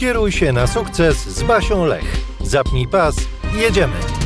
Skieruj się na sukces z Basią Lech. Zapnij pas, jedziemy.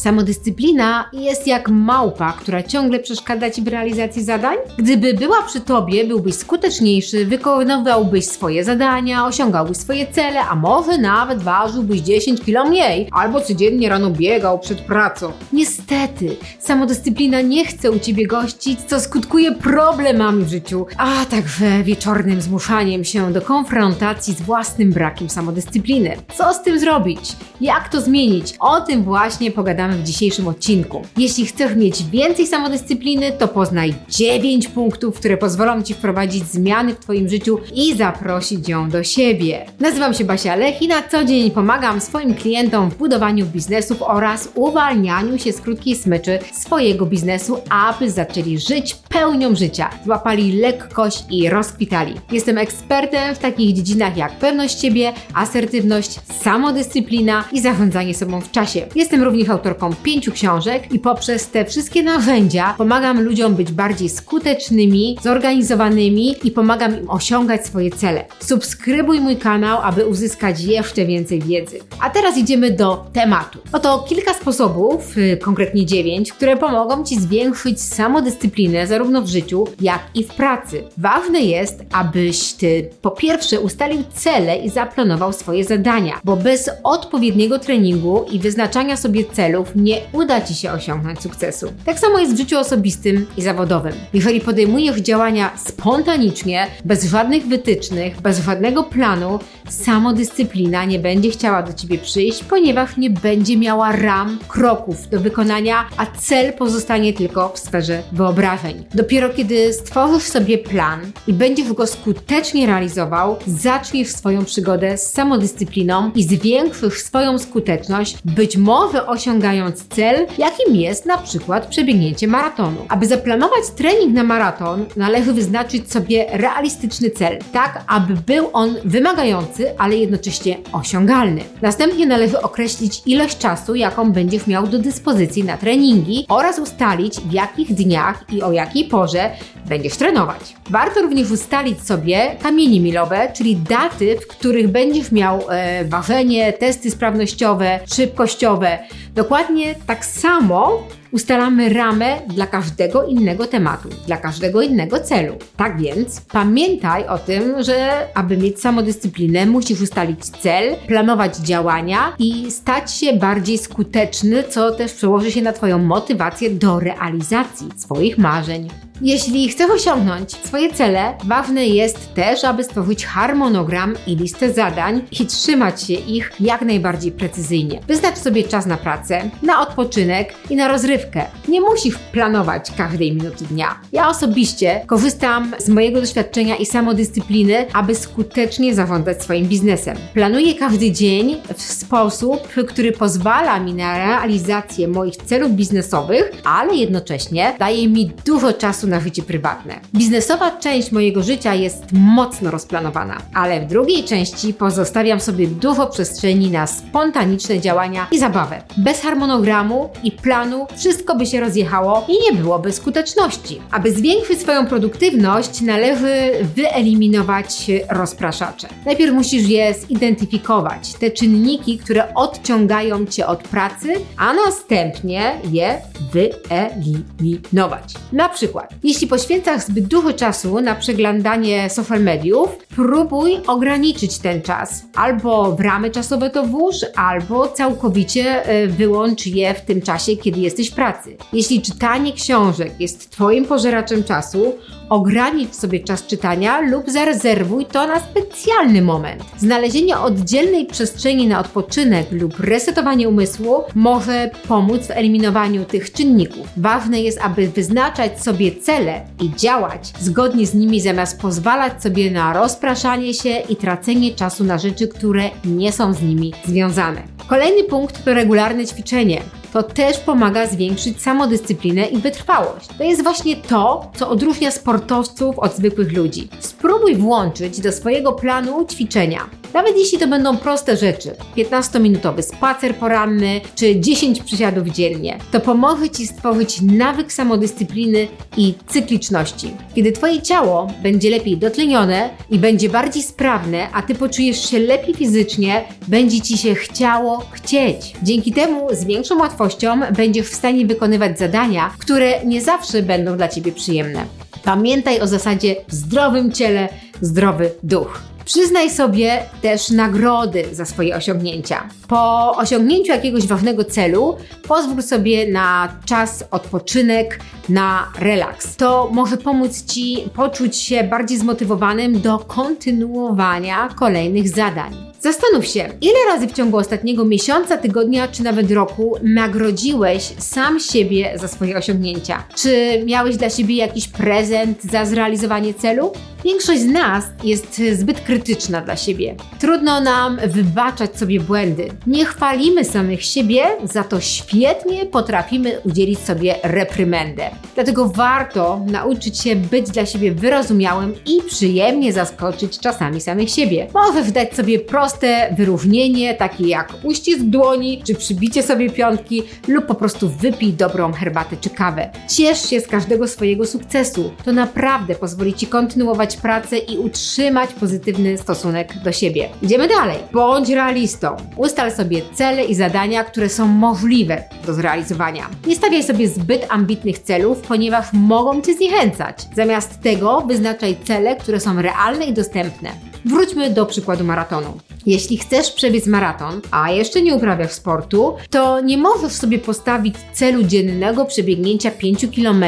Samodyscyplina jest jak małpa, która ciągle przeszkadza ci w realizacji zadań. Gdyby była przy tobie, byłbyś skuteczniejszy, wykonywałbyś swoje zadania, osiągałbyś swoje cele, a może nawet ważyłbyś 10 kg mniej, albo codziennie rano biegał przed pracą. Niestety, samodyscyplina nie chce u ciebie gościć, co skutkuje problemami w życiu, a także wieczornym zmuszaniem się do konfrontacji z własnym brakiem samodyscypliny. Co z tym zrobić? Jak to zmienić? O tym właśnie pogadamy w dzisiejszym odcinku. Jeśli chcesz mieć więcej samodyscypliny, to poznaj 9 punktów, które pozwolą Ci wprowadzić zmiany w Twoim życiu i zaprosić ją do siebie. Nazywam się Basia Lech i na co dzień pomagam swoim klientom w budowaniu biznesów oraz uwalnianiu się z krótkiej smyczy swojego biznesu, aby zaczęli żyć pełnią życia, złapali lekkość i rozkwitali. Jestem ekspertem w takich dziedzinach jak pewność siebie, asertywność, samodyscyplina i zarządzanie sobą w czasie. Jestem również autorką pięciu książek i poprzez te wszystkie narzędzia pomagam ludziom być bardziej skutecznymi, zorganizowanymi i pomagam im osiągać swoje cele. Subskrybuj mój kanał, aby uzyskać jeszcze więcej wiedzy. A teraz idziemy do tematu. Oto kilka sposobów, y, konkretnie dziewięć, które pomogą Ci zwiększyć samodyscyplinę zarówno w życiu, jak i w pracy. Ważne jest, abyś Ty po pierwsze ustalił cele i zaplanował swoje zadania, bo bez odpowiedniego treningu i wyznaczania sobie celów nie uda Ci się osiągnąć sukcesu. Tak samo jest w życiu osobistym i zawodowym. Jeżeli podejmujesz działania spontanicznie, bez żadnych wytycznych, bez żadnego planu, samodyscyplina nie będzie chciała do Ciebie przyjść, ponieważ nie będzie miała ram, kroków do wykonania, a cel pozostanie tylko w sferze wyobrażeń. Dopiero kiedy stworzysz sobie plan i będziesz go skutecznie realizował, zaczniesz swoją przygodę z samodyscypliną i zwiększysz swoją skuteczność, być może osiągając cel, jakim jest na przykład przebiegnięcie maratonu. Aby zaplanować trening na maraton, należy wyznaczyć sobie realistyczny cel, tak aby był on wymagający, ale jednocześnie osiągalny. Następnie należy określić ilość czasu, jaką będziesz miał do dyspozycji na treningi oraz ustalić w jakich dniach i o jakiej porze będziesz trenować. Warto również ustalić sobie kamienie milowe, czyli daty, w których będziesz miał e, ważenie, testy sprawnościowe, szybkościowe. Dokładnie tak samo ustalamy ramę dla każdego innego tematu, dla każdego innego celu. Tak więc pamiętaj o tym, że aby mieć samodyscyplinę, musisz ustalić cel, planować działania i stać się bardziej skuteczny, co też przełoży się na Twoją motywację do realizacji swoich marzeń. Jeśli chcesz osiągnąć swoje cele, ważne jest też, aby stworzyć harmonogram i listę zadań i trzymać się ich jak najbardziej precyzyjnie. Wyznacz sobie czas na pracę, na odpoczynek i na rozrywkę. Nie musisz planować każdej minuty dnia. Ja osobiście korzystam z mojego doświadczenia i samodyscypliny, aby skutecznie zarządzać swoim biznesem. Planuję każdy dzień w sposób, który pozwala mi na realizację moich celów biznesowych, ale jednocześnie daje mi dużo czasu na życie prywatne. Biznesowa część mojego życia jest mocno rozplanowana, ale w drugiej części pozostawiam sobie dużo przestrzeni na spontaniczne działania i zabawę. Bez harmonogramu i planu wszystko by się rozjechało i nie byłoby skuteczności. Aby zwiększyć swoją produktywność, należy wyeliminować rozpraszacze. Najpierw musisz je zidentyfikować, te czynniki, które odciągają cię od pracy, a następnie je wyeliminować. Na przykład, jeśli poświęcasz zbyt dużo czasu na przeglądanie social mediów, próbuj ograniczyć ten czas. Albo w ramy czasowe to włóż, albo całkowicie e, wyłącz je w tym czasie, kiedy jesteś w pracy. Jeśli czytanie książek jest Twoim pożeraczem czasu, ogranicz sobie czas czytania lub zarezerwuj to na specjalny moment. Znalezienie oddzielnej przestrzeni na odpoczynek lub resetowanie umysłu może pomóc w eliminowaniu tych czynników. Ważne jest, aby wyznaczać sobie cele i działać zgodnie z nimi, zamiast pozwalać sobie na rozpraszanie się i tracenie czasu na rzeczy, które nie są z nimi związane. Kolejny punkt to regularne ćwiczenie to też pomaga zwiększyć samodyscyplinę i wytrwałość. To jest właśnie to, co odróżnia sportowców od zwykłych ludzi. Spróbuj włączyć do swojego planu ćwiczenia. Nawet jeśli to będą proste rzeczy, 15-minutowy spacer poranny czy 10 przysiadów dziennie, to pomoże Ci stworzyć nawyk samodyscypliny i cykliczności. Kiedy Twoje ciało będzie lepiej dotlenione i będzie bardziej sprawne, a Ty poczujesz się lepiej fizycznie, będzie Ci się chciało chcieć. Dzięki temu z większą łatwością będziesz w stanie wykonywać zadania, które nie zawsze będą dla Ciebie przyjemne. Pamiętaj o zasadzie w zdrowym ciele, zdrowy duch. Przyznaj sobie też nagrody za swoje osiągnięcia. Po osiągnięciu jakiegoś ważnego celu, pozwól sobie na czas, odpoczynek, na relaks. To może pomóc Ci poczuć się bardziej zmotywowanym do kontynuowania kolejnych zadań. Zastanów się, ile razy w ciągu ostatniego miesiąca, tygodnia czy nawet roku nagrodziłeś sam siebie za swoje osiągnięcia? Czy miałeś dla siebie jakiś prezent za zrealizowanie celu? Większość z nas jest zbyt krytyczna dla siebie. Trudno nam wybaczać sobie błędy. Nie chwalimy samych siebie, za to świetnie potrafimy udzielić sobie reprymendę. Dlatego warto nauczyć się być dla siebie wyrozumiałym i przyjemnie zaskoczyć czasami samych siebie. Możesz dać sobie proste wyróżnienie, takie jak uścisk dłoni, czy przybicie sobie piątki, lub po prostu wypij dobrą herbatę czy kawę. Ciesz się z każdego swojego sukcesu. To naprawdę pozwoli Ci kontynuować pracę i utrzymać pozytywny stosunek do siebie. Idziemy dalej. Bądź realistą. Ustal sobie cele i zadania, które są możliwe do zrealizowania. Nie stawiaj sobie zbyt ambitnych celów, ponieważ mogą Cię zniechęcać. Zamiast tego wyznaczaj cele, które są realne i dostępne. Wróćmy do przykładu maratonu. Jeśli chcesz przebiec maraton, a jeszcze nie uprawiasz sportu, to nie możesz sobie postawić celu dziennego przebiegnięcia 5 km,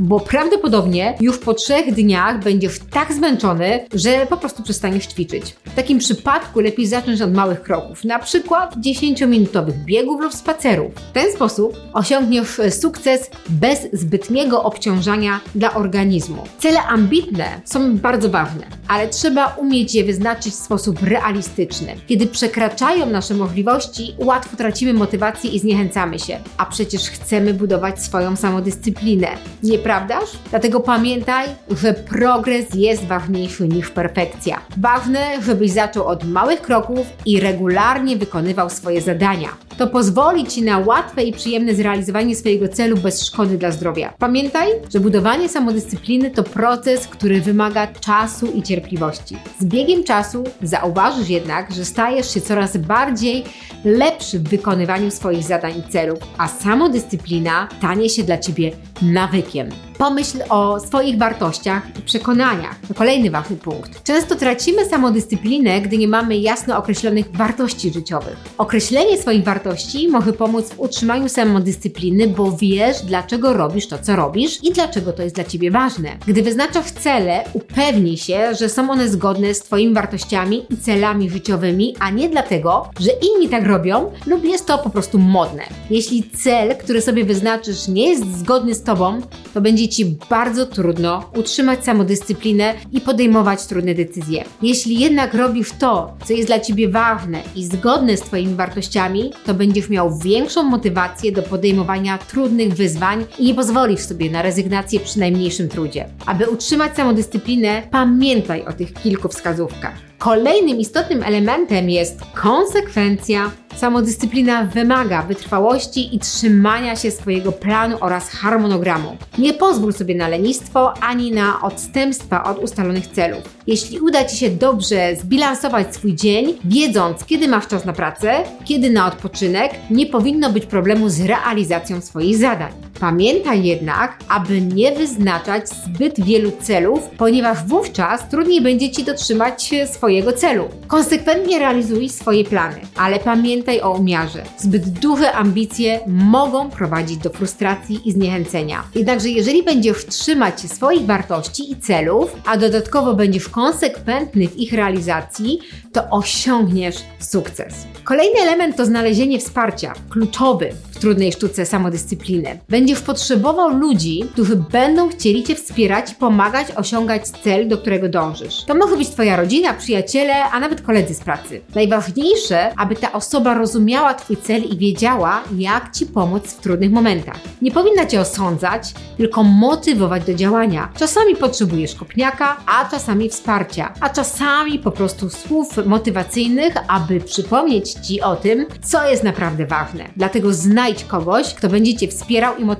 bo prawdopodobnie już po trzech dniach będziesz tak zmęczony, że po prostu przestaniesz ćwiczyć. W takim przypadku lepiej zacząć od małych kroków, na przykład 10-minutowych biegów lub spacerów. W ten sposób osiągniesz sukces bez zbytniego obciążania dla organizmu. Cele ambitne są bardzo ważne, ale trzeba umieć je wyznaczyć w sposób realistyczny kiedy przekraczają nasze możliwości, łatwo tracimy motywację i zniechęcamy się. A przecież chcemy budować swoją samodyscyplinę. Nieprawdaż? Dlatego pamiętaj, że progres jest ważniejszy niż perfekcja. Ważne, żebyś zaczął od małych kroków i regularnie wykonywał swoje zadania. To pozwoli Ci na łatwe i przyjemne zrealizowanie swojego celu bez szkody dla zdrowia. Pamiętaj, że budowanie samodyscypliny to proces, który wymaga czasu i cierpliwości. Z biegiem czasu zauważysz jednak, że stajesz się coraz bardziej lepszy w wykonywaniu swoich zadań i celów, a samodyscyplina stanie się dla Ciebie nawykiem. Pomyśl o swoich wartościach i przekonaniach. Kolejny ważny punkt. Często tracimy samodyscyplinę, gdy nie mamy jasno określonych wartości życiowych. Określenie swoich wartości może pomóc w utrzymaniu samodyscypliny, bo wiesz, dlaczego robisz to, co robisz i dlaczego to jest dla Ciebie ważne. Gdy wyznaczasz cele, upewnij się, że są one zgodne z Twoimi wartościami i celami życiowymi, a nie dlatego, że inni tak robią lub jest to po prostu modne. Jeśli cel, który sobie wyznaczysz, nie jest zgodny z Tobą, to będzie Ci bardzo trudno utrzymać samodyscyplinę i podejmować trudne decyzje. Jeśli jednak robisz to, co jest dla Ciebie ważne i zgodne z Twoimi wartościami, to będziesz miał większą motywację do podejmowania trudnych wyzwań i nie pozwolisz sobie na rezygnację przy najmniejszym trudzie. Aby utrzymać samodyscyplinę, pamiętaj o tych kilku wskazówkach. Kolejnym istotnym elementem jest konsekwencja. Samodyscyplina wymaga wytrwałości i trzymania się swojego planu oraz harmonogramu. Nie pozwól sobie na lenistwo ani na odstępstwa od ustalonych celów. Jeśli uda Ci się dobrze zbilansować swój dzień, wiedząc kiedy masz czas na pracę, kiedy na odpoczynek, nie powinno być problemu z realizacją swoich zadań. Pamiętaj jednak, aby nie wyznaczać zbyt wielu celów, ponieważ wówczas trudniej będzie Ci dotrzymać swojego celu. Konsekwentnie realizuj swoje plany, ale pamiętaj o umiarze. Zbyt duże ambicje mogą prowadzić do frustracji i zniechęcenia. Jednakże jeżeli będziesz trzymać się swoich wartości i celów, a dodatkowo będziesz konsekwentny w ich realizacji, to osiągniesz sukces. Kolejny element to znalezienie wsparcia, kluczowy w trudnej sztuce samodyscypliny. Będzie Będziesz potrzebował ludzi, którzy będą chcieli Cię wspierać pomagać osiągać cel, do którego dążysz. To może być Twoja rodzina, przyjaciele, a nawet koledzy z pracy. Najważniejsze, aby ta osoba rozumiała Twój cel i wiedziała, jak Ci pomóc w trudnych momentach. Nie powinna Cię osądzać, tylko motywować do działania. Czasami potrzebujesz kopniaka, a czasami wsparcia, a czasami po prostu słów motywacyjnych, aby przypomnieć Ci o tym, co jest naprawdę ważne. Dlatego znajdź kogoś, kto będzie Cię wspierał i motywował,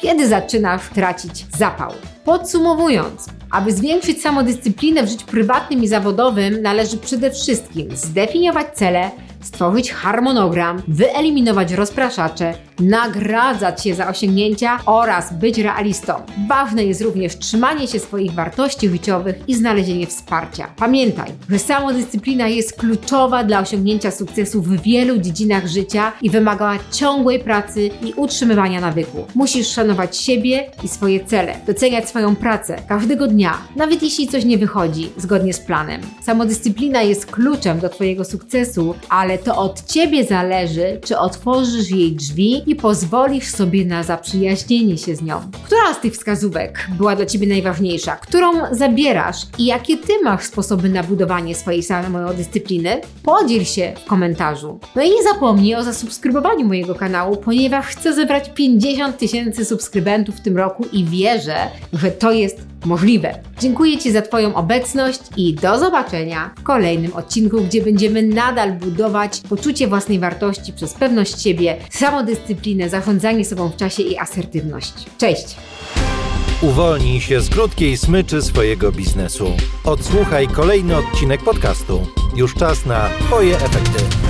kiedy zaczynasz tracić zapał. Podsumowując, aby zwiększyć samodyscyplinę w życiu prywatnym i zawodowym, należy przede wszystkim zdefiniować cele, stworzyć harmonogram, wyeliminować rozpraszacze, nagradzać się za osiągnięcia oraz być realistą. Ważne jest również trzymanie się swoich wartości życiowych i znalezienie wsparcia. Pamiętaj, że samodyscyplina jest kluczowa dla osiągnięcia sukcesu w wielu dziedzinach życia i wymaga ciągłej pracy i utrzymywania nawyku. Musisz szanować siebie i swoje cele, doceniać swoją pracę każdego dnia, nawet jeśli coś nie wychodzi zgodnie z planem. Samodyscyplina jest kluczem do Twojego sukcesu, to od Ciebie zależy, czy otworzysz jej drzwi i pozwolisz sobie na zaprzyjaźnienie się z nią. Która z tych wskazówek była dla Ciebie najważniejsza? Którą zabierasz i jakie Ty masz sposoby na budowanie swojej samodyscypliny? Podziel się w komentarzu. No i nie zapomnij o zasubskrybowaniu mojego kanału, ponieważ chcę zebrać 50 tysięcy subskrybentów w tym roku i wierzę, że to jest możliwe. Dziękuję Ci za Twoją obecność i do zobaczenia w kolejnym odcinku, gdzie będziemy nadal budować poczucie własnej wartości przez pewność siebie, samodyscyplinę, zarządzanie sobą w czasie i asertywność. Cześć! Uwolnij się z krótkiej smyczy swojego biznesu. Odsłuchaj kolejny odcinek podcastu. Już czas na Twoje efekty.